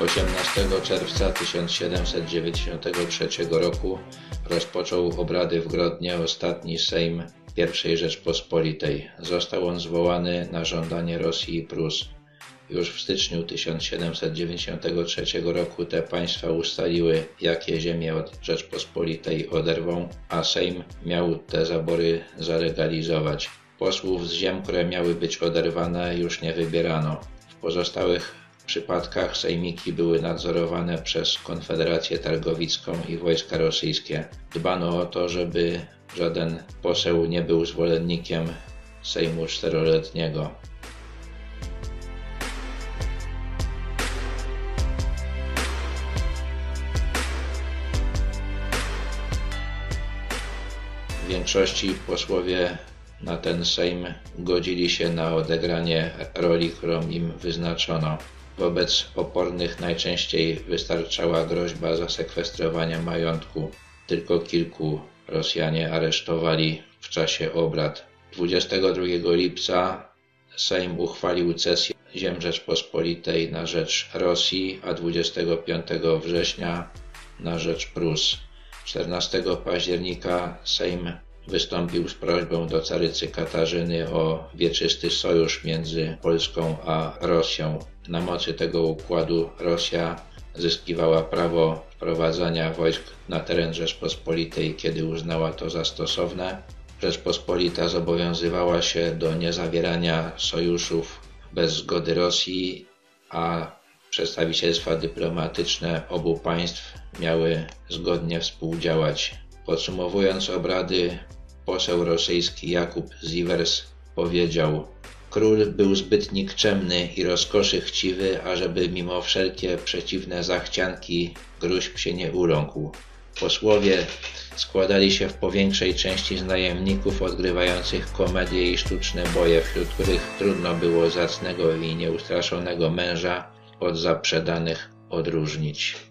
18 czerwca 1793 roku rozpoczął obrady w Grodnie ostatni Sejm I Rzeczpospolitej. Został on zwołany na żądanie Rosji i Prus. Już w styczniu 1793 roku te państwa ustaliły, jakie ziemie od Rzeczpospolitej oderwą, a Sejm miał te zabory zalegalizować. Posłów z ziem, które miały być oderwane, już nie wybierano. W pozostałych przypadkach sejmiki były nadzorowane przez Konfederację Targowicką i wojska rosyjskie. Dbano o to, żeby żaden poseł nie był zwolennikiem Sejmu Czteroletniego. W większości posłowie na ten Sejm godzili się na odegranie roli, którą im wyznaczono. Wobec opornych najczęściej wystarczała groźba zasekwestrowania majątku. Tylko kilku Rosjanie aresztowali w czasie obrad. 22 lipca Sejm uchwalił cesję ziem Rzeczpospolitej na rzecz Rosji, a 25 września na rzecz Prus. 14 października Sejm wystąpił z prośbą do carycy Katarzyny o wieczysty sojusz między Polską a Rosją. Na mocy tego układu Rosja zyskiwała prawo wprowadzania wojsk na teren Rzeczpospolitej, kiedy uznała to za stosowne. Rzeczpospolita zobowiązywała się do niezawierania sojuszów bez zgody Rosji, a przedstawicielstwa dyplomatyczne obu państw miały zgodnie współdziałać. Podsumowując obrady, poseł rosyjski Jakub Zivers powiedział Król był zbyt nikczemny i rozkoszy chciwy, ażeby mimo wszelkie przeciwne zachcianki gruźb się nie uląkł. Posłowie składali się w powiększej części z najemników odgrywających komedie i sztuczne boje, wśród których trudno było zacnego i nieustraszonego męża od zaprzedanych odróżnić.